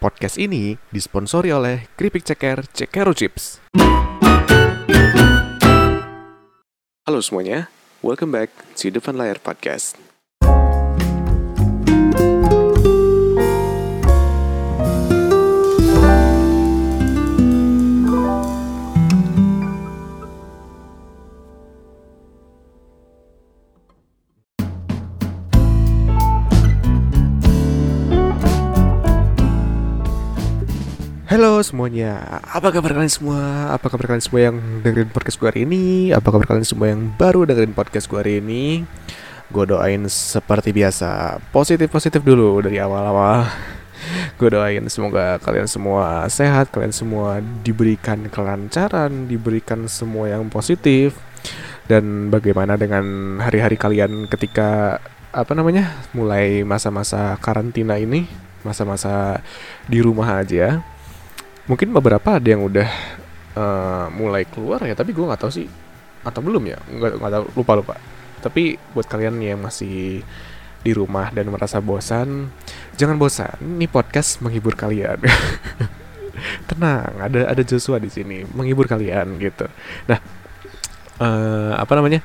Podcast ini disponsori oleh Keripik Ceker Cekero Chips. Halo semuanya, welcome back to Depan Layar Podcast. Halo semuanya, apa kabar kalian semua? Apa kabar kalian semua yang dengerin podcast gue hari ini? Apa kabar kalian semua yang baru dengerin podcast gue hari ini? Gue doain seperti biasa, positif-positif dulu dari awal-awal Gue doain semoga kalian semua sehat, kalian semua diberikan kelancaran, diberikan semua yang positif Dan bagaimana dengan hari-hari kalian ketika, apa namanya, mulai masa-masa karantina ini Masa-masa di rumah aja mungkin beberapa ada yang udah uh, mulai keluar ya tapi gue nggak tahu sih. Atau belum ya? Nggak nggak tahu. Lupa lupa. Tapi buat kalian yang masih di rumah dan merasa bosan jangan bosan. Ini podcast menghibur kalian. Tenang ada ada Joshua di sini. Menghibur kalian gitu. Nah uh, apa namanya?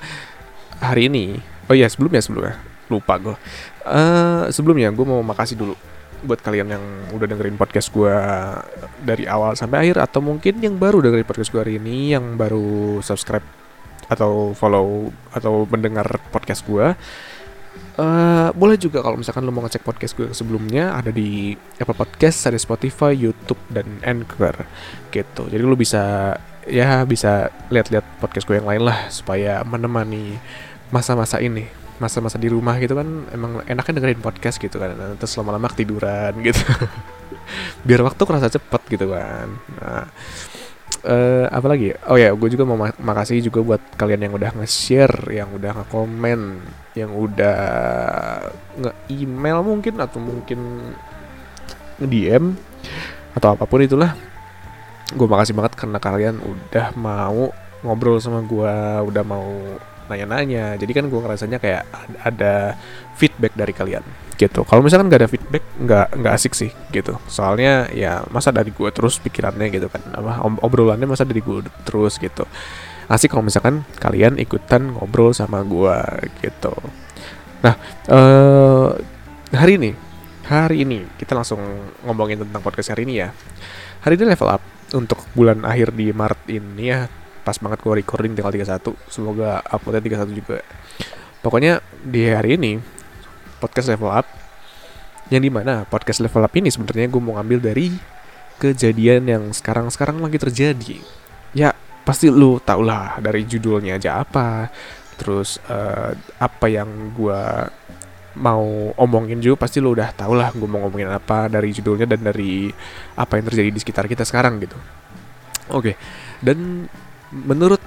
Hari ini oh iya sebelumnya sebelumnya. Lupa gue uh, sebelumnya gue mau makasih dulu buat kalian yang udah dengerin podcast gue dari awal sampai akhir atau mungkin yang baru dengerin podcast gue hari ini yang baru subscribe atau follow atau mendengar podcast gue uh, boleh juga kalau misalkan lo mau ngecek podcast gue sebelumnya ada di Apple Podcast ada Spotify YouTube dan Anchor gitu. Jadi lo bisa ya bisa lihat-lihat podcast gue yang lain lah supaya menemani masa-masa ini masa-masa di rumah gitu kan emang enaknya dengerin podcast gitu kan. Nah, terus lama-lama ketiduran gitu. Biar waktu kerasa cepet gitu kan. Nah uh, apa lagi? Oh ya gue juga mau mak makasih juga buat kalian yang udah nge-share yang udah nge-komen yang udah nge-email mungkin atau mungkin nge-DM atau apa pun itulah. Gue makasih banget karena kalian udah mau ngobrol sama gue udah mau nanya-nanya. Jadi kan gue ngerasanya kayak ada feedback dari kalian gitu. Kalau misalkan nggak ada feedback nggak nggak asik sih gitu. Soalnya ya masa dari gue terus pikirannya gitu kan apa obrolannya masa dari gue terus gitu. Asik kalau misalkan kalian ikutan ngobrol sama gue gitu. Nah uh, hari ini hari ini kita langsung ngomongin tentang podcast hari ini ya. Hari ini level up untuk bulan akhir di Maret ini ya pas banget gue recording tanggal 31 semoga uploadnya 31 juga. Pokoknya di hari ini podcast level up yang di mana podcast level up ini sebenarnya gue mau ngambil dari kejadian yang sekarang-sekarang lagi terjadi. Ya pasti lu tau lah dari judulnya aja apa terus uh, apa yang gue mau omongin juga pasti lu udah tau lah gue mau ngomongin apa dari judulnya dan dari apa yang terjadi di sekitar kita sekarang gitu. Oke okay. dan menurut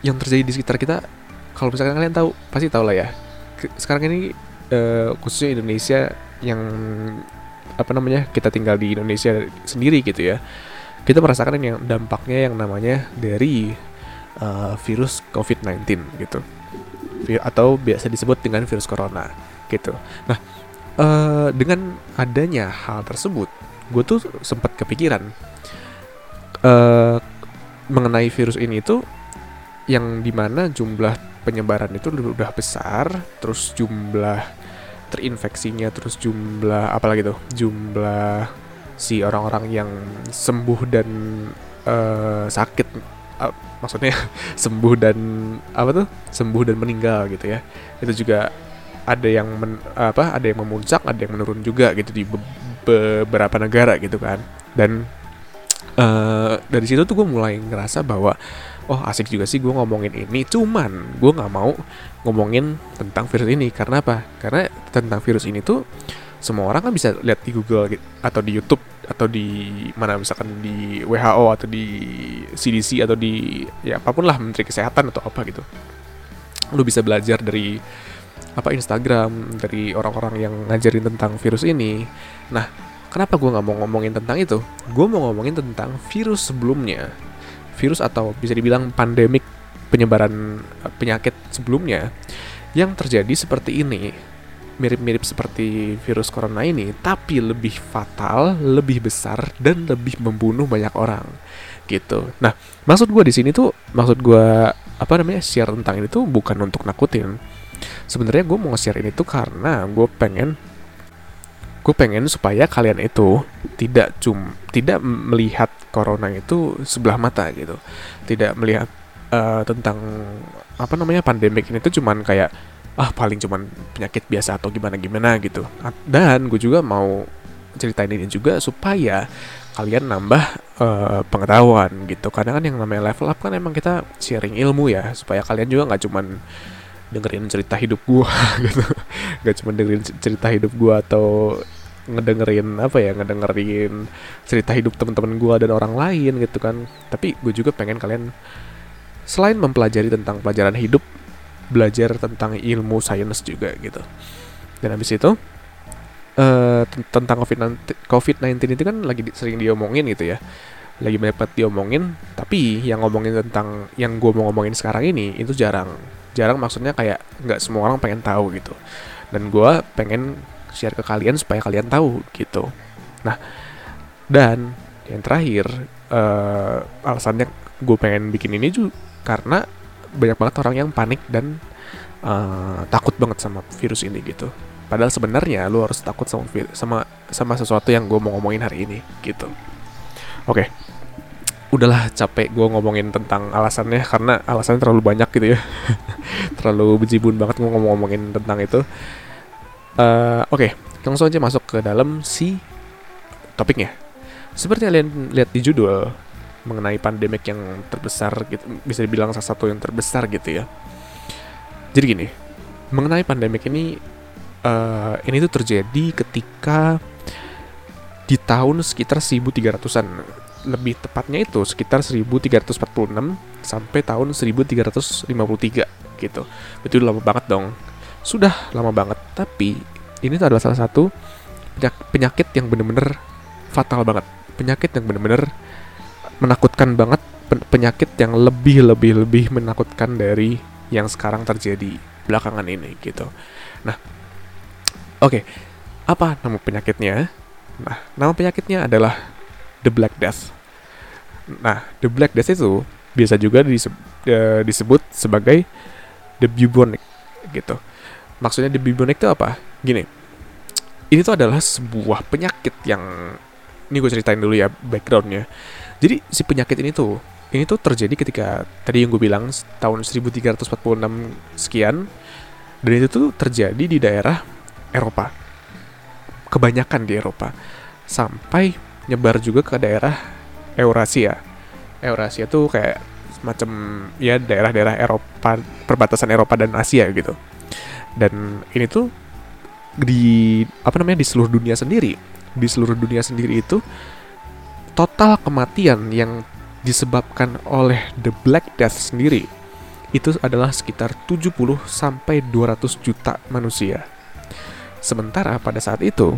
yang terjadi di sekitar kita kalau misalkan kalian tahu pasti tahu lah ya. Sekarang ini uh, khususnya Indonesia yang apa namanya kita tinggal di Indonesia sendiri gitu ya kita merasakan yang dampaknya yang namanya dari uh, virus COVID-19 gitu. Atau biasa disebut dengan virus corona gitu. Nah uh, dengan adanya hal tersebut gue tuh sempat kepikiran uh, mengenai virus ini itu yang di mana jumlah penyebaran itu udah besar, terus jumlah terinfeksinya, terus jumlah apalagi tuh jumlah si orang-orang yang sembuh dan uh, sakit, uh, maksudnya sembuh dan apa tuh sembuh dan meninggal gitu ya, itu juga ada yang men, apa ada yang memuncak, ada yang menurun juga gitu di be beberapa negara gitu kan, dan uh, dari situ tuh gue mulai ngerasa bahwa oh asik juga sih gue ngomongin ini. Cuman gue nggak mau ngomongin tentang virus ini. Karena apa? Karena tentang virus ini tuh semua orang kan bisa lihat di Google gitu, atau di YouTube atau di mana misalkan di WHO atau di CDC atau di ya apa pun lah Menteri Kesehatan atau apa gitu. Lu bisa belajar dari apa Instagram dari orang-orang yang ngajarin tentang virus ini. Nah Kenapa gue nggak mau ngomongin tentang itu? Gue mau ngomongin tentang virus sebelumnya, virus atau bisa dibilang pandemik penyebaran eh, penyakit sebelumnya yang terjadi seperti ini. mirip-mirip seperti virus corona ini, tapi lebih fatal, lebih besar, dan lebih membunuh banyak orang gitu. Nah, maksud gue di sini tuh, maksud gue apa namanya share tentang ini tuh bukan untuk nakutin. Sebenarnya gue mau share ini tuh karena gue pengen gue pengen supaya kalian itu tidak cum tidak melihat corona itu sebelah mata gitu. Tidak melihat uh, tentang apa namanya pandemik ini tuh cuman kayak ah paling cuman penyakit biasa atau gimana gimana gitu dan gue juga mau ceritain ini juga supaya kalian nambah uh, pengetahuan gitu. Karena kan yang namanya level up kan emang kita sharing ilmu ya supaya kalian juga nggak cuman dengerin cerita hidup gua gitu. Gak cuma dengerin cerita hidup gua atau ngedengerin apa ya ngedengerin cerita hidup teman-teman gua dan orang lain gitu kan. Tapi gue juga pengen kalian selain mempelajari tentang pelajaran hidup belajar tentang ilmu sains juga gitu. Dan habis itu uh, tentang COVID-19 COVID-19 itu kan lagi di, sering diomongin gitu ya. Lagi banyak diomongin tapi yang ngomongin tentang yang gue mau ngomongin sekarang ini itu jarang jarang maksudnya kayak nggak semua orang pengen tahu gitu. Dan gue pengen share ke kalian supaya kalian tahu gitu. Nah dan yang terakhir uh, alasannya gue pengen bikin ini juga karena banyak banget orang yang panik dan uh, takut banget sama virus ini gitu. Padahal sebenarnya lu harus takut sama sama sama sesuatu yang gue mau ngomongin hari ini gitu. Oke okay udahlah capek gue ngomongin tentang alasannya karena alasannya terlalu banyak gitu ya. Terlalu bejibun banget gue ngomong-ngomongin tentang itu. Uh, oke okay, langsung aja masuk ke dalam si topiknya. Seperti kalian lihat di judul mengenai pandemik yang terbesar gitu bisa dibilang salah satu yang terbesar gitu ya. Jadi gini mengenai pandemik ini uh, ini tuh terjadi ketika di tahun sekitar 1300-an lebih tepatnya itu sekitar 1346 sampai tahun 1353 gitu. Itu lama banget dong. Sudah lama banget, tapi ini adalah salah satu penyakit yang bener-bener fatal banget. Penyakit yang bener-bener menakutkan banget, penyakit yang lebih lebih lebih menakutkan dari yang sekarang terjadi belakangan ini gitu. Nah, oke. Okay. Apa nama penyakitnya? Nah, nama penyakitnya adalah The Black Death. Nah, The Black Death itu biasa juga disebut, uh, disebut sebagai The Bubonic gitu. Maksudnya The Bubonic itu apa? Gini, ini tuh adalah sebuah penyakit yang ini gue ceritain dulu ya backgroundnya. Jadi si penyakit ini tuh ini tuh terjadi ketika tadi yang gue bilang tahun 1346 sekian dan itu tuh terjadi di daerah Eropa kebanyakan di Eropa sampai nyebar juga ke daerah Eurasia. Eurasia tuh kayak semacam ya daerah-daerah Eropa perbatasan Eropa dan Asia gitu. Dan ini tuh di apa namanya di seluruh dunia sendiri. Di seluruh dunia sendiri itu total kematian yang disebabkan oleh the Black Death sendiri itu adalah sekitar 70 sampai 200 juta manusia. Sementara pada saat itu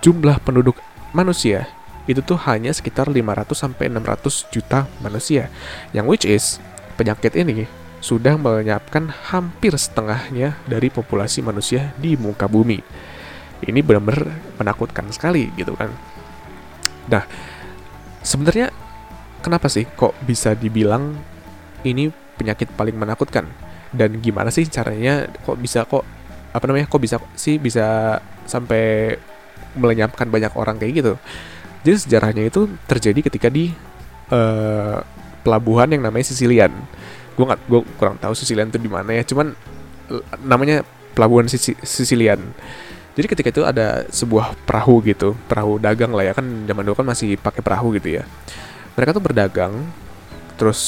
jumlah penduduk manusia itu tuh hanya sekitar 500 sampai 600 juta manusia. Yang which is penyakit ini sudah menyiapkan hampir setengahnya dari populasi manusia di muka bumi. Ini benar-benar menakutkan sekali gitu kan. Nah, sebenarnya kenapa sih kok bisa dibilang ini penyakit paling menakutkan? Dan gimana sih caranya kok bisa kok apa namanya kok bisa sih bisa sampai melenyapkan banyak orang kayak gitu? Jadi sejarahnya itu terjadi ketika di uh, pelabuhan yang namanya Sicilian. Gue nggak, gue kurang tahu Sicilian itu di mana ya. Cuman namanya pelabuhan Sicilian. Jadi ketika itu ada sebuah perahu gitu, perahu dagang lah ya kan zaman dulu kan masih pakai perahu gitu ya. Mereka tuh berdagang, terus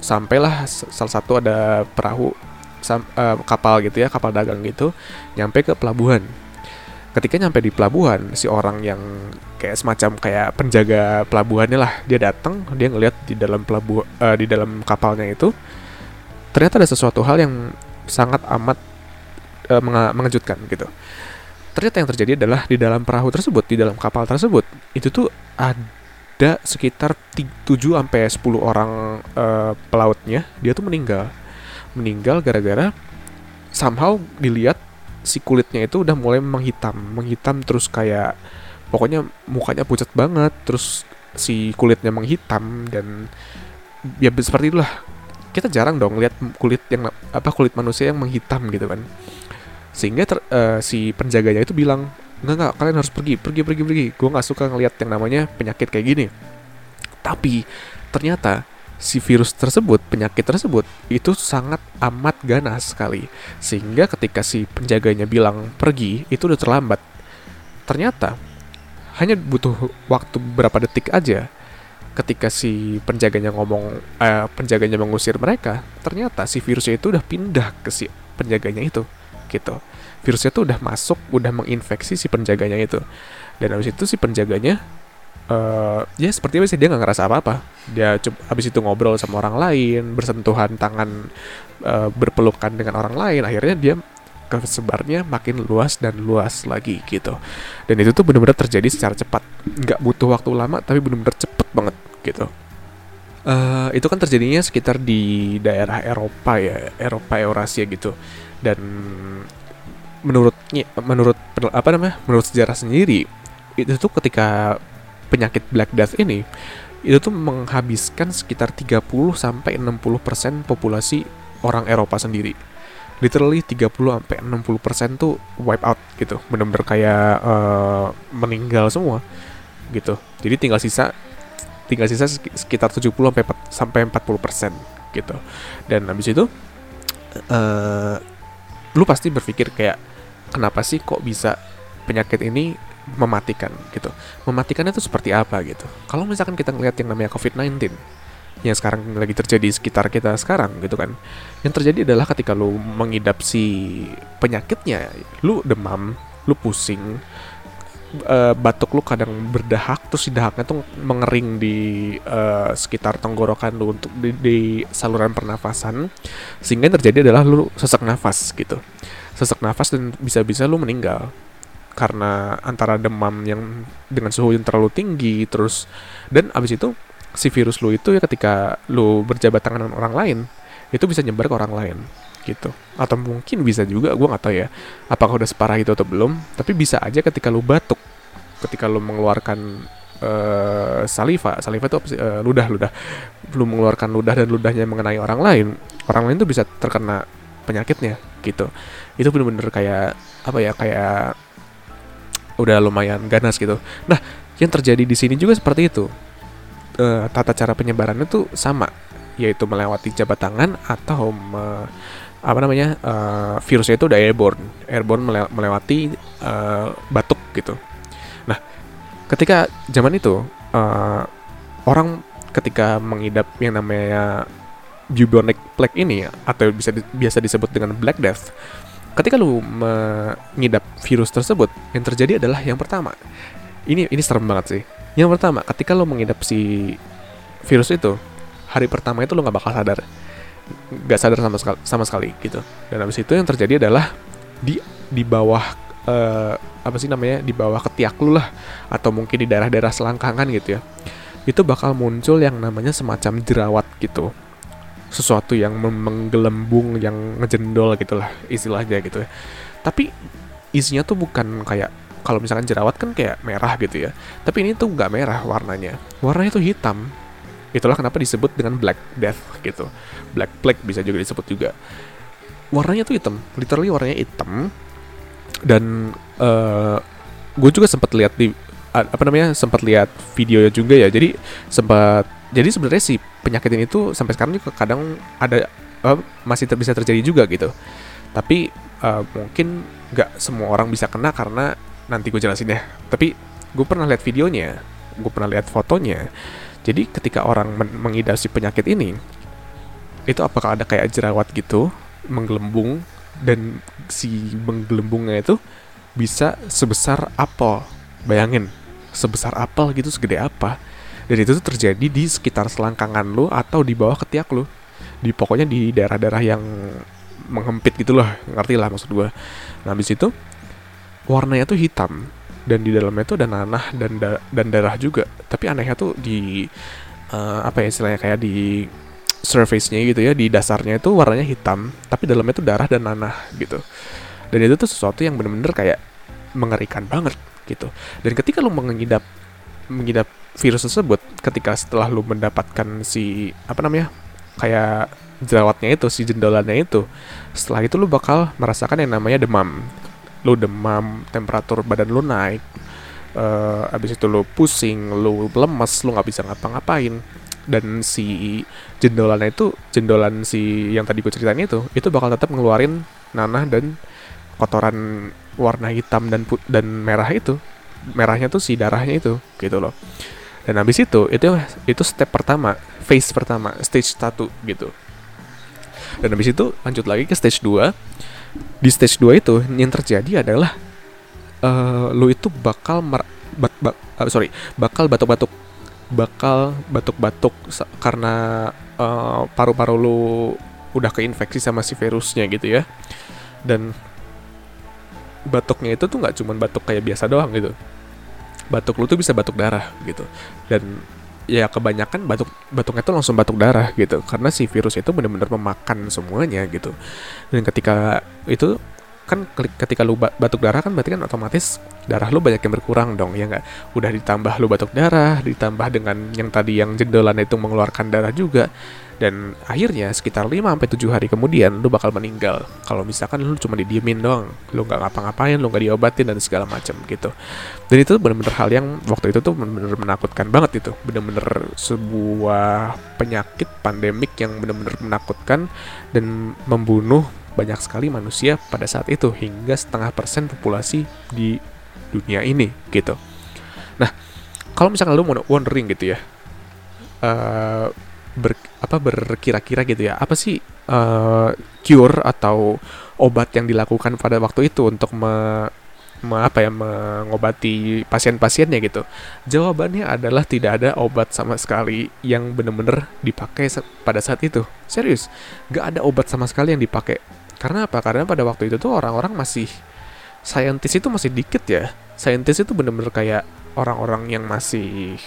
sampailah salah satu ada perahu uh, kapal gitu ya, kapal dagang gitu, nyampe ke pelabuhan ketika nyampe di pelabuhan si orang yang kayak semacam kayak penjaga pelabuhannya lah dia datang dia ngelihat di dalam pelabuhan uh, di dalam kapalnya itu ternyata ada sesuatu hal yang sangat amat uh, mengejutkan gitu. Ternyata yang terjadi adalah di dalam perahu tersebut di dalam kapal tersebut itu tuh ada sekitar 7 sampai 10 orang uh, pelautnya dia tuh meninggal. Meninggal gara-gara somehow dilihat si kulitnya itu udah mulai menghitam menghitam terus kayak pokoknya mukanya pucat banget terus si kulitnya menghitam dan ya seperti itulah. Kita jarang dong lihat kulit yang apa kulit manusia yang menghitam gitu kan. Sehingga ter, uh, si penjaganya itu bilang nggak nggak kalian harus pergi pergi pergi pergi. Gue nggak suka ngelihat yang namanya penyakit kayak gini. Tapi ternyata si virus tersebut, penyakit tersebut itu sangat amat ganas sekali. Sehingga ketika si penjaganya bilang pergi, itu udah terlambat. Ternyata hanya butuh waktu beberapa detik aja ketika si penjaganya ngomong eh, penjaganya mengusir mereka, ternyata si virusnya itu udah pindah ke si penjaganya itu gitu. Virusnya itu udah masuk, udah menginfeksi si penjaganya itu. Dan habis itu si penjaganya uh, ya seperti sih? Dia nggak ngerasa apa-apa. Dia habis itu ngobrol sama orang lain bersentuhan tangan uh, berpelukan dengan orang lain akhirnya dia kesebarnya makin luas dan luas lagi gitu. Dan itu tuh benar-benar terjadi secara cepat. Nggak butuh waktu lama tapi benar-benar cepet banget gitu. Uh, itu kan terjadinya sekitar di daerah Eropa ya Eropa Eurasia gitu. Dan menurutnya menurut apa namanya menurut sejarah sendiri itu tuh ketika penyakit Black Death ini itu tuh menghabiskan sekitar 30 sampai 60% populasi orang Eropa sendiri. Literally 30 sampai 60% tuh wipe out gitu. Bener-bener kayak uh, meninggal semua gitu. Jadi tinggal sisa tinggal sisa sekitar 70 sampai sampai 40% gitu. Dan habis itu uh, lu pasti berpikir kayak kenapa sih kok bisa penyakit ini mematikan gitu. Mematikannya itu seperti apa gitu. Kalau misalkan kita ngelihat yang namanya COVID-19 yang sekarang lagi terjadi di sekitar kita sekarang gitu kan. Yang terjadi adalah ketika lu mengidap si penyakitnya, lu demam, lu pusing, uh, batuk lu kadang berdahak terus si dahaknya tuh mengering di uh, sekitar tenggorokan lu untuk di, di saluran pernafasan sehingga yang terjadi adalah lu sesak nafas gitu sesak nafas dan bisa-bisa lu meninggal karena antara demam yang dengan suhu yang terlalu tinggi terus dan abis itu si virus lu itu ya ketika lu berjabat tangan dengan orang lain itu bisa nyebar ke orang lain gitu. Atau mungkin bisa juga gue nggak tahu ya apakah udah separah itu atau belum tapi bisa aja ketika lu batuk ketika lu mengeluarkan uh, saliva saliva itu uh, ludah ludah. Lu mengeluarkan ludah dan ludahnya mengenai orang lain orang lain tuh bisa terkena penyakitnya gitu. Itu bener-bener kayak apa ya kayak udah lumayan ganas gitu. Nah, yang terjadi di sini juga seperti itu. E, tata cara penyebarannya tuh sama, yaitu melewati jabat tangan atau me, apa namanya e, virusnya itu udah airborne, airborne melewati e, batuk gitu. Nah, ketika zaman itu e, orang ketika mengidap yang namanya bubonic plague ini atau bisa di, biasa disebut dengan black death ketika lu mengidap virus tersebut, yang terjadi adalah yang pertama. Ini ini serem banget sih. Yang pertama, ketika lu mengidap si virus itu, hari pertama itu lu nggak bakal sadar, nggak sadar sama sekali, sama sekali gitu. Dan habis itu yang terjadi adalah di di bawah uh, apa sih namanya di bawah ketiak lu lah, atau mungkin di daerah-daerah selangkangan gitu ya. Itu bakal muncul yang namanya semacam jerawat gitu sesuatu yang menggelembung yang ngejendol gitulah istilahnya gitu ya. Tapi isinya tuh bukan kayak kalau misalkan jerawat kan kayak merah gitu ya. Tapi ini tuh nggak merah warnanya. Warnanya tuh hitam. Itulah kenapa disebut dengan black death gitu. Black plague bisa juga disebut juga. Warnanya tuh hitam. Literally warnanya hitam. Dan uh, eh, gue juga sempat lihat di apa namanya sempat lihat videonya juga ya. Jadi sempat jadi sebenarnya si penyakit ini tuh sampai sekarang juga kadang ada uh, masih ter bisa terjadi juga gitu. Tapi uh, mungkin nggak semua orang bisa kena karena nanti gue jelasin ya. Tapi gue pernah lihat videonya gue pernah lihat fotonya. Jadi ketika orang men mengidap si penyakit ini itu apakah ada kayak jerawat gitu menggelembung dan si menggelembungnya itu bisa sebesar apel? Bayangin sebesar apel gitu segede apa dan itu tuh terjadi di sekitar selangkangan lu atau di bawah ketiak lu di pokoknya di daerah-daerah yang menghempit gitu loh ngerti lah maksud gue nah habis itu warnanya tuh hitam. Dan di dalamnya tuh ada nanah dan da dan darah juga. Tapi anehnya tuh di uh, apa ya istilahnya kayak di surface-nya gitu ya di dasarnya itu warnanya hitam tapi dalamnya tuh darah dan nanah gitu. Dan itu tuh sesuatu yang bener-bener kayak mengerikan banget gitu. Dan ketika lu mengidap mengidap virus tersebut ketika setelah lu mendapatkan si apa namanya kayak jerawatnya itu si jendolannya itu setelah itu lu bakal merasakan yang namanya demam. Lu demam temperatur badan lu naik uh, abis itu lu pusing lu lemes lu nggak bisa ngapa-ngapain. Dan si jendolannya itu jendolan si yang tadi gue ceritain itu itu bakal tetap ngeluarin nanah dan kotoran warna hitam dan dan merah itu. Merahnya tuh si darahnya itu gitu loh dan habis itu itu itu step pertama phase pertama stage 1 gitu. Dan habis itu lanjut lagi ke stage 2 di stage 2 itu yang terjadi adalah uh, lu itu bakal mer bat, bat, uh, sorry bakal batuk-batuk. Bakal batuk-batuk karena uh, paru-paru lu udah keinfeksi sama si virusnya gitu ya. Dan batuknya itu tuh nggak cuma batuk kayak biasa doang gitu batuk lu tuh bisa batuk darah gitu. Dan ya kebanyakan batuk batuknya tuh langsung batuk darah gitu. Karena si virus itu benar-benar memakan semuanya gitu. Dan ketika itu kan ketika lu batuk darah kan berarti kan otomatis darah lu banyak yang berkurang dong ya nggak? Udah ditambah lu batuk darah ditambah dengan yang tadi yang jendolan itu mengeluarkan darah juga dan akhirnya sekitar 5 sampai 7 hari kemudian lu bakal meninggal. Kalau misalkan lu cuma didiemin doang. Lu nggak ngapa-ngapain lu nggak diobatin dan segala macam gitu. Dan itu bener-bener hal yang waktu itu tuh bener-bener menakutkan banget itu. Bener-bener sebuah penyakit pandemik yang bener-bener menakutkan dan membunuh banyak sekali manusia pada saat itu hingga setengah persen populasi di dunia ini gitu. Nah, kalau misalkan lu mau wondering gitu ya, uh, ber, apa berkira-kira gitu ya, apa sih uh, cure atau obat yang dilakukan pada waktu itu untuk me, me apa ya mengobati pasien-pasiennya gitu. Jawabannya adalah tidak ada obat sama sekali yang benar-benar dipakai pada saat itu. Serius, gak ada obat sama sekali yang dipakai karena apa? Karena pada waktu itu tuh orang-orang masih saintis itu masih dikit ya. Saintis itu bener-bener kayak orang-orang yang masih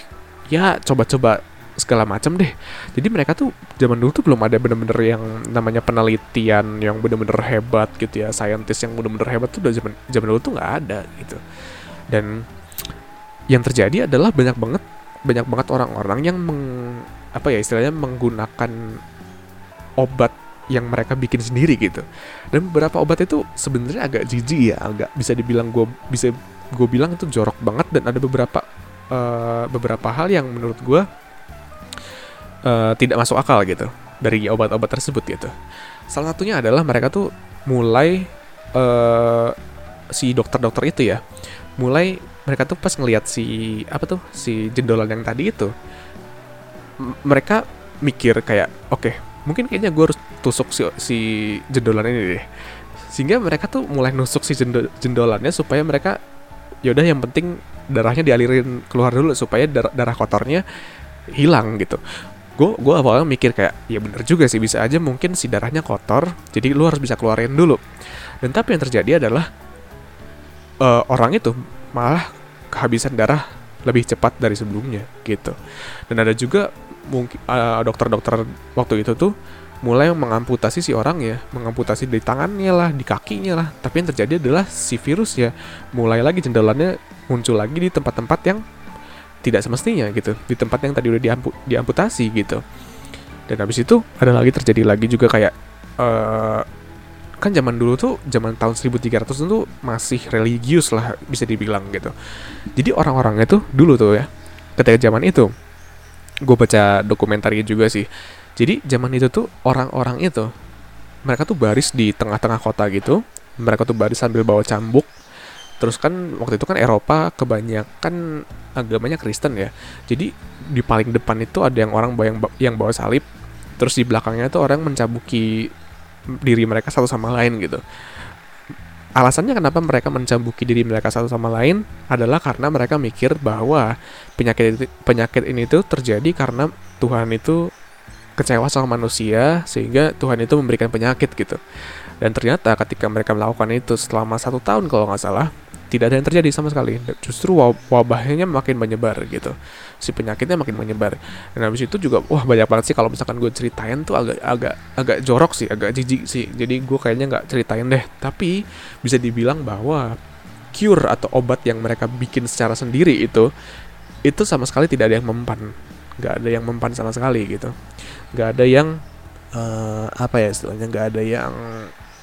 ya coba-coba segala macam deh. Jadi mereka tuh zaman dulu tuh belum ada bener-bener yang namanya penelitian yang bener-bener hebat gitu ya. Saintis yang bener-bener hebat tuh udah zaman zaman dulu tuh nggak ada gitu. Dan yang terjadi adalah banyak banget banyak banget orang-orang yang meng, apa ya istilahnya menggunakan obat yang mereka bikin sendiri gitu dan beberapa obat itu sebenarnya agak jijik ya agak bisa dibilang gue bisa gue bilang itu jorok banget dan ada beberapa uh, beberapa hal yang menurut gue uh, tidak masuk akal gitu dari obat-obat tersebut gitu. Salah satunya adalah mereka tuh mulai uh, si dokter-dokter itu ya mulai mereka tuh pas ngelihat si apa tuh si jendolan yang tadi itu mereka mikir kayak oke okay, mungkin kayaknya gue harus tusuk si, si jendolan ini deh. Sehingga mereka tuh mulai nusuk si jendol, jendolannya supaya mereka yaudah yang penting darahnya dialirin keluar dulu supaya darah, darah kotornya hilang gitu gue gue awalnya mikir kayak ya bener juga sih bisa aja mungkin si darahnya kotor jadi lu harus bisa keluarin dulu dan tapi yang terjadi adalah uh, orang itu malah kehabisan darah lebih cepat dari sebelumnya gitu dan ada juga mungkin uh, dokter-dokter waktu itu tuh mulai mengamputasi si orang ya, mengamputasi di tangannya lah, di kakinya lah. Tapi yang terjadi adalah si virus ya mulai lagi jendelannya muncul lagi di tempat-tempat yang tidak semestinya gitu, di tempat yang tadi udah diampu diamputasi gitu. Dan habis itu ada lagi terjadi lagi juga kayak uh, kan zaman dulu tuh zaman tahun 1300 itu masih religius lah bisa dibilang gitu. Jadi orang-orangnya tuh dulu tuh ya ketika zaman itu gue baca dokumentarnya juga sih jadi zaman itu tuh orang-orang itu mereka tuh baris di tengah-tengah kota gitu mereka tuh baris sambil bawa cambuk terus kan waktu itu kan Eropa kebanyakan agamanya Kristen ya. Jadi di paling depan itu ada yang orang yang yang bawa salib. Terus di belakangnya tuh orang mencabuki diri mereka satu sama lain gitu. Alasannya kenapa mereka mencambuki diri mereka satu sama lain adalah karena mereka mikir bahwa penyakit penyakit ini tuh terjadi karena Tuhan itu kecewa sama manusia sehingga Tuhan itu memberikan penyakit gitu. Dan ternyata ketika mereka melakukan itu selama satu tahun kalau nggak salah, tidak ada yang terjadi sama sekali. Justru wabahnya makin menyebar gitu. Si penyakitnya makin menyebar. Dan habis itu juga wah banyak banget sih kalau misalkan gue ceritain tuh agak agak agak jorok sih agak jijik sih. Jadi gue kayaknya nggak ceritain deh. Tapi bisa dibilang bahwa cure atau obat yang mereka bikin secara sendiri itu itu sama sekali tidak ada yang mempan. Nggak ada yang mempan sama sekali gitu. Nggak ada yang uh, apa ya istilahnya? Nggak ada yang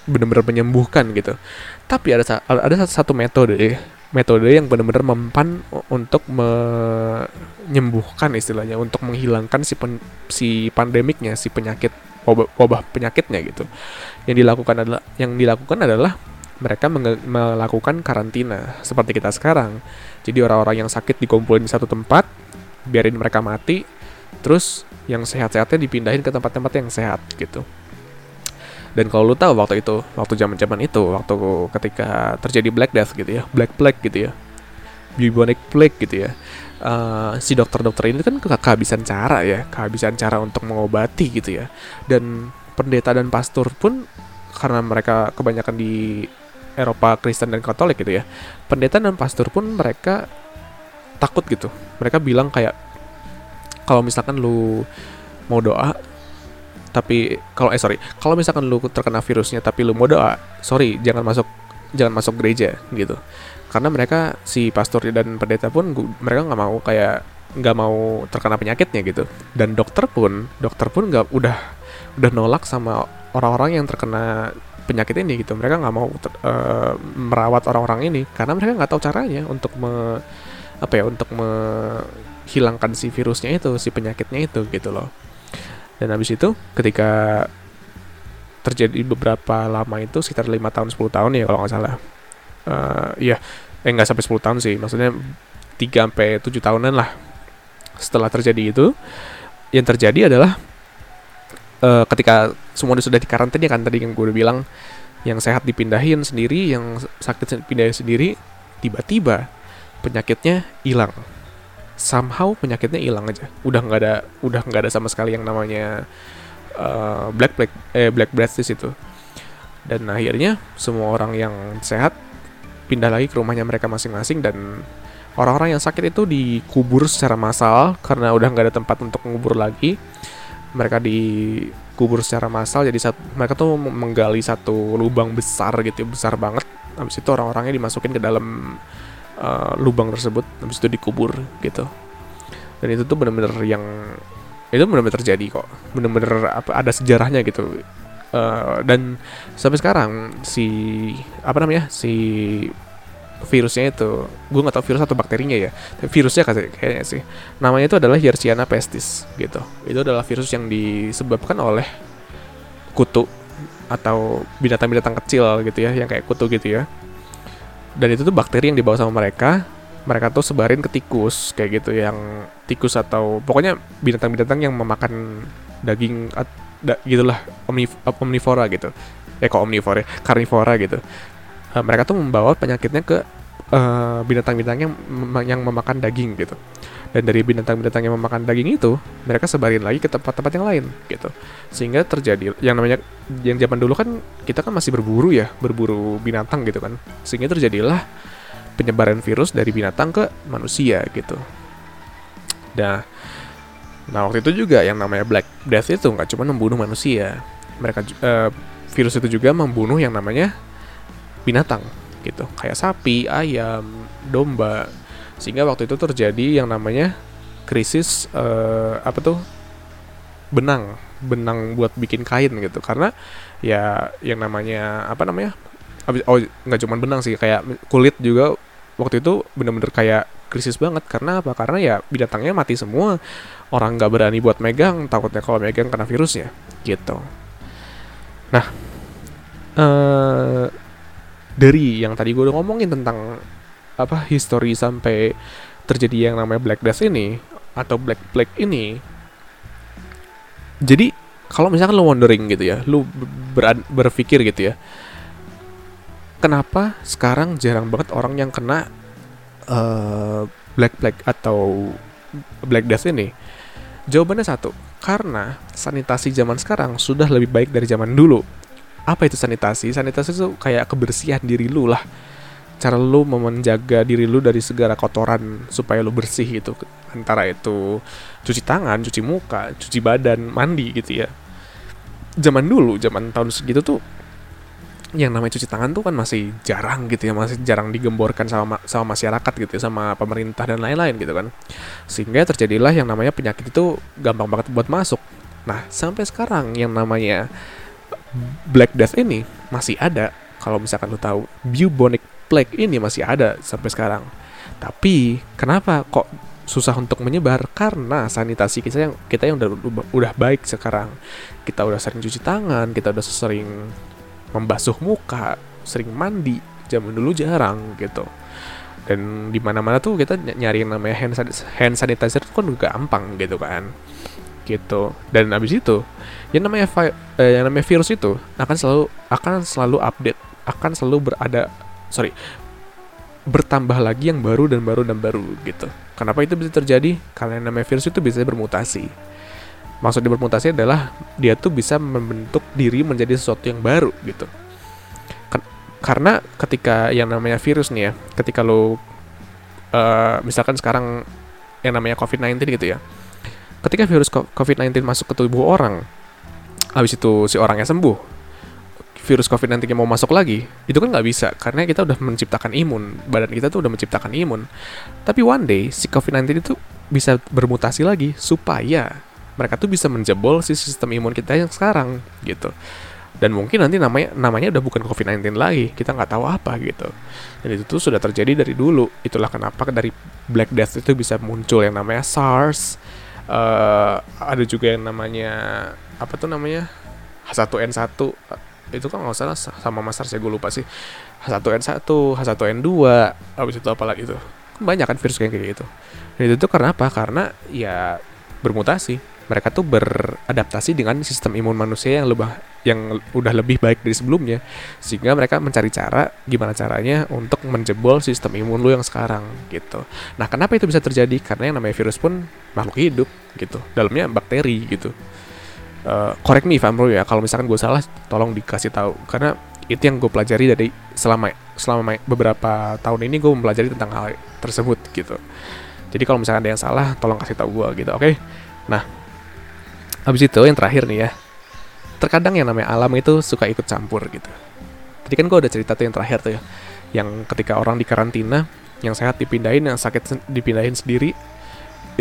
benar-benar menyembuhkan gitu. Tapi ada ada satu metode metode yang benar-benar mempan untuk menyembuhkan istilahnya untuk menghilangkan si pen, si pandemiknya si penyakit wabah, wabah penyakitnya gitu. Yang dilakukan adalah yang dilakukan adalah mereka melakukan karantina seperti kita sekarang. Jadi orang-orang yang sakit dikumpulin di satu tempat biarin mereka mati terus yang sehat-sehatnya dipindahin ke tempat-tempat yang sehat gitu dan kalau lu tahu waktu itu waktu zaman zaman itu waktu ketika terjadi Black Death gitu ya Black Plague gitu ya bubonic plague gitu ya uh, si dokter-dokter ini kan kehabisan cara ya kehabisan cara untuk mengobati gitu ya. Dan pendeta dan pastor pun karena mereka kebanyakan di Eropa Kristen dan Katolik gitu ya pendeta dan pastor pun mereka takut gitu. Mereka bilang kayak kalau misalkan lu mau doa tapi kalau eh sorry. Kalau misalkan lu terkena virusnya tapi lu mau doa sorry jangan masuk jangan masuk gereja gitu. Karena mereka si pastor dan pendeta pun mereka nggak mau kayak nggak mau terkena penyakitnya gitu. Dan dokter pun dokter pun nggak udah udah nolak sama orang-orang yang terkena penyakit ini gitu. Mereka nggak mau ter, uh, merawat orang-orang ini karena mereka nggak tahu caranya untuk me, apa ya untuk menghilangkan si virusnya itu si penyakitnya itu gitu loh dan habis itu ketika terjadi beberapa lama itu sekitar lima tahun 10 tahun ya kalau nggak salah. Uh, ya eh nggak sampai 10 tahun sih. Maksudnya 3 sampai 7 tahunan lah setelah terjadi itu. Yang terjadi adalah uh, ketika semua sudah dikarantina kan tadi yang gue udah bilang yang sehat dipindahin sendiri yang sakit dipindahin sendiri tiba-tiba penyakitnya hilang somehow penyakitnya hilang aja. Udah nggak ada udah nggak ada sama sekali yang namanya uh, black black eh black breathes itu dan akhirnya semua orang yang sehat pindah lagi ke rumahnya mereka masing-masing dan orang-orang yang sakit itu dikubur secara massal karena udah nggak ada tempat untuk mengubur lagi. Mereka dikubur secara massal jadi saat, mereka tuh menggali satu lubang besar gitu besar banget. Habis itu orang-orangnya dimasukin ke dalam uh, lubang tersebut habis itu dikubur gitu. Dan itu tuh bener-bener yang itu bener-bener terjadi kok. Bener-bener apa ada sejarahnya gitu. Uh, dan sampai sekarang si apa namanya si virusnya itu gue nggak tahu virus atau bakterinya ya tapi virusnya kayaknya sih. Namanya itu adalah Yersinia pestis gitu. Itu adalah virus yang disebabkan oleh kutu atau binatang-binatang kecil gitu ya yang kayak kutu gitu ya dan itu tuh bakteri yang dibawa sama mereka. Mereka tuh sebarin ke tikus kayak gitu yang tikus atau pokoknya binatang-binatang yang memakan daging da, gitulah omnif omnivora gitu. Eh kok omnivora karnivora gitu. Uh, mereka tuh membawa penyakitnya ke uh, binatang-binatang yang yang memakan daging gitu. Dan dari binatang-binatang yang memakan daging itu mereka sebarin lagi ke tempat-tempat yang lain gitu. Sehingga terjadi yang namanya yang zaman dulu kan kita kan masih berburu ya berburu binatang gitu kan. Sehingga terjadilah penyebaran virus dari binatang ke manusia gitu. Nah nah waktu itu juga yang namanya Black Death itu nggak cuma membunuh manusia mereka uh, virus itu juga membunuh yang namanya binatang gitu. Kayak sapi ayam domba. Sehingga waktu itu terjadi yang namanya krisis uh, apa tuh? Benang. Benang buat bikin kain gitu. Karena ya yang namanya apa namanya? Oh nggak cuma benang sih kayak kulit juga. Waktu itu bener-bener kayak krisis banget. Karena apa? Karena ya binatangnya mati semua. Orang nggak berani buat megang. Takutnya kalau megang kena virusnya. Gitu. Nah uh, dari yang tadi gue udah ngomongin tentang apa history sampai terjadi yang namanya Black Death ini atau Black Plague ini. Jadi kalau misalkan lo wondering gitu ya, lo ber berpikir gitu ya, kenapa sekarang jarang banget orang yang kena uh, Black Plague atau Black Death ini? Jawabannya satu, karena sanitasi zaman sekarang sudah lebih baik dari zaman dulu. Apa itu sanitasi? Sanitasi itu kayak kebersihan diri lu lah. Cara lu menjaga diri lu dari segala kotoran supaya lu bersih gitu antara itu cuci tangan cuci muka cuci badan mandi gitu ya. Zaman dulu zaman tahun segitu tuh yang namanya cuci tangan tuh kan masih jarang gitu ya. Masih jarang digemborkan sama sama masyarakat gitu ya sama pemerintah dan lain-lain gitu kan. Sehingga terjadilah yang namanya penyakit itu gampang banget buat masuk. Nah sampai sekarang yang namanya Black Death ini masih ada kalau misalkan lu tahu bubonic plague ini masih ada sampai sekarang tapi kenapa kok susah untuk menyebar karena sanitasi kita yang kita yang udah udah baik sekarang kita udah sering cuci tangan kita udah sering membasuh muka, sering mandi. Zaman dulu jarang gitu. Dan di mana-mana tuh kita nyari yang namanya hand, sanitizer itu kan gampang gitu kan. Gitu. Dan abis itu yang namanya eh, yang namanya virus itu akan selalu akan selalu update, akan selalu berada sorry bertambah lagi yang baru dan baru dan baru gitu. Kenapa itu bisa terjadi? Karena yang namanya virus itu bisa bermutasi maksudnya bermutasi adalah dia tuh bisa membentuk diri menjadi sesuatu yang baru gitu karena ketika yang namanya virus nih ya ketika lo uh, misalkan sekarang yang namanya COVID-19 gitu ya ketika virus COVID-19 masuk ke tubuh orang habis itu si orangnya sembuh virus COVID-19 yang mau masuk lagi itu kan nggak bisa karena kita udah menciptakan imun badan kita tuh udah menciptakan imun. Tapi one day si COVID-19 itu bisa bermutasi lagi supaya mereka tuh bisa menjebol si sistem imun kita yang sekarang gitu. Dan mungkin nanti namanya namanya udah bukan COVID-19 lagi kita nggak tahu apa gitu. Dan itu tuh sudah terjadi dari dulu. Itulah kenapa dari Black Death itu bisa muncul yang namanya SARS uh, ada juga yang namanya apa tuh namanya? H1N1 itu kan nggak salah sama Mas SARS ya gue lupa sih. H1N1 H1N2 habis itu apa lagi tuh? Banyak kan virus kayak gitu. Dan itu tuh karena apa? Karena ya bermutasi mereka tuh beradaptasi dengan sistem imun manusia yang lebih yang udah lebih baik dari sebelumnya sehingga mereka mencari cara gimana caranya untuk menjebol sistem imun lu yang sekarang gitu. Nah, kenapa itu bisa terjadi? Karena yang namanya virus pun makhluk hidup gitu. Dalamnya bakteri gitu. Uh, correct me if ya. Kalau misalkan gue salah, tolong dikasih tahu karena itu yang gue pelajari dari selama selama beberapa tahun ini gue mempelajari tentang hal tersebut gitu. Jadi kalau misalkan ada yang salah, tolong kasih tahu gue gitu, oke? Okay? Nah, Habis itu yang terakhir nih ya. Terkadang yang namanya alam itu suka ikut campur gitu. Tadi kan gue udah cerita tuh yang terakhir tuh ya. Yang ketika orang di karantina, yang sehat dipindahin, yang sakit dipindahin sendiri.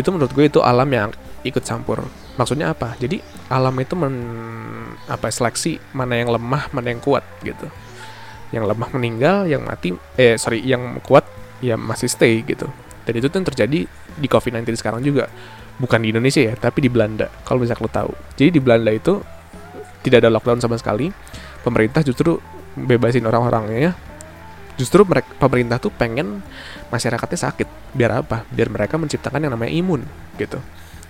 Itu menurut gue itu alam yang ikut campur. Maksudnya apa? Jadi alam itu men apa seleksi mana yang lemah, mana yang kuat gitu. Yang lemah meninggal, yang mati eh sorry, yang kuat ya masih stay gitu. Dan itu tuh yang terjadi di COVID-19 sekarang juga bukan di Indonesia ya, tapi di Belanda. Kalau misalnya lo tahu. Jadi di Belanda itu tidak ada lockdown sama sekali. Pemerintah justru bebasin orang-orangnya. Justru mereka pemerintah tuh pengen masyarakatnya sakit. Biar apa? Biar mereka menciptakan yang namanya imun gitu.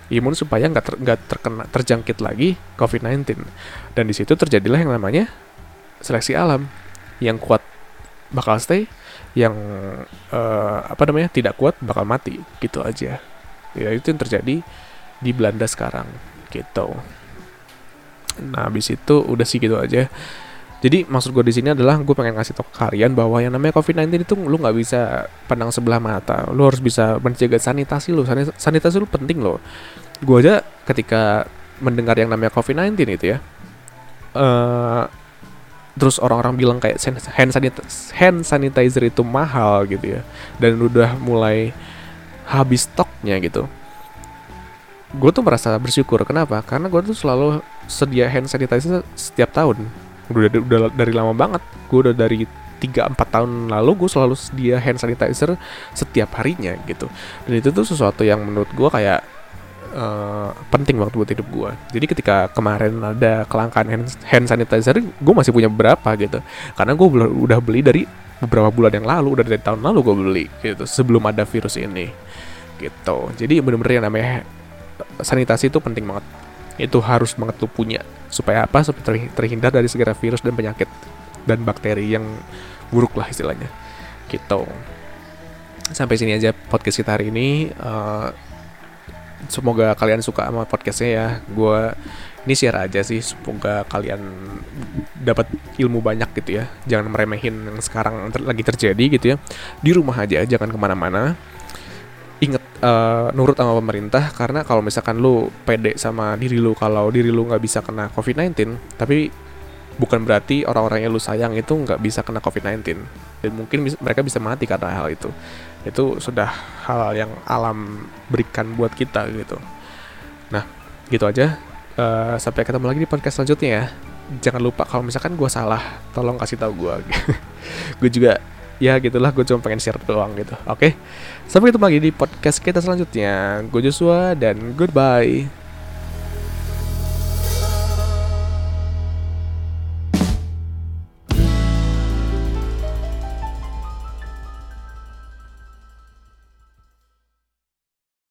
Imun supaya nggak ter, terkena terjangkit lagi COVID-19. Dan di situ terjadilah yang namanya seleksi alam. Yang kuat bakal stay, yang uh, apa namanya tidak kuat bakal mati gitu aja ya itu yang terjadi di Belanda sekarang gitu nah habis itu udah sih gitu aja jadi maksud gue di sini adalah gue pengen ngasih tau ke kalian bahwa yang namanya COVID-19 itu lu nggak bisa pandang sebelah mata. Lu harus bisa menjaga sanitasi lu. Sanitasi lu penting loh. Gue aja ketika mendengar yang namanya COVID-19 itu ya, uh, terus orang-orang bilang kayak hand sanitizer, hand sanitizer itu mahal gitu ya, dan udah mulai habis stoknya gitu. Gue tuh merasa bersyukur. Kenapa? Karena gue tuh selalu sedia hand sanitizer setiap tahun. Udah udah dari lama banget. Gue udah dari 3-4 tahun lalu gue selalu sedia hand sanitizer setiap harinya gitu. Dan itu tuh sesuatu yang menurut gue kayak uh, penting waktu buat hidup gue jadi ketika kemarin ada kelangkaan hand, hand sanitizer gue masih punya beberapa gitu. Karena gue udah beli dari beberapa bulan yang lalu udah dari tahun lalu gue beli gitu sebelum ada virus ini gitu. Jadi bener-bener yang namanya sanitasi itu penting banget. Itu harus banget lu punya. Supaya apa? Supaya terhindar dari segala virus dan penyakit dan bakteri yang buruk lah istilahnya. Gitu. Sampai sini aja podcast kita hari ini. Uh, semoga kalian suka sama podcastnya ya. Gue ini share aja sih. Semoga kalian dapat ilmu banyak gitu ya. Jangan meremehin yang sekarang lagi terjadi gitu ya. Di rumah aja jangan ke mana-mana. Inget uh, nurut sama pemerintah karena kalau misalkan lu pede sama diri lu kalau diri lu nggak bisa kena covid-19 tapi bukan berarti orang-orang yang lu sayang itu nggak bisa kena covid-19 dan mungkin bis mereka bisa mati karena hal itu. Itu sudah hal yang alam berikan buat kita gitu. Nah gitu aja. Uh, sampai ketemu lagi di podcast selanjutnya ya. Jangan lupa kalau misalkan gue salah tolong kasih tahu gue gue juga ya gitulah gue cuma pengen share doang gitu oke okay? sampai ketemu lagi di podcast kita selanjutnya gue Joshua dan goodbye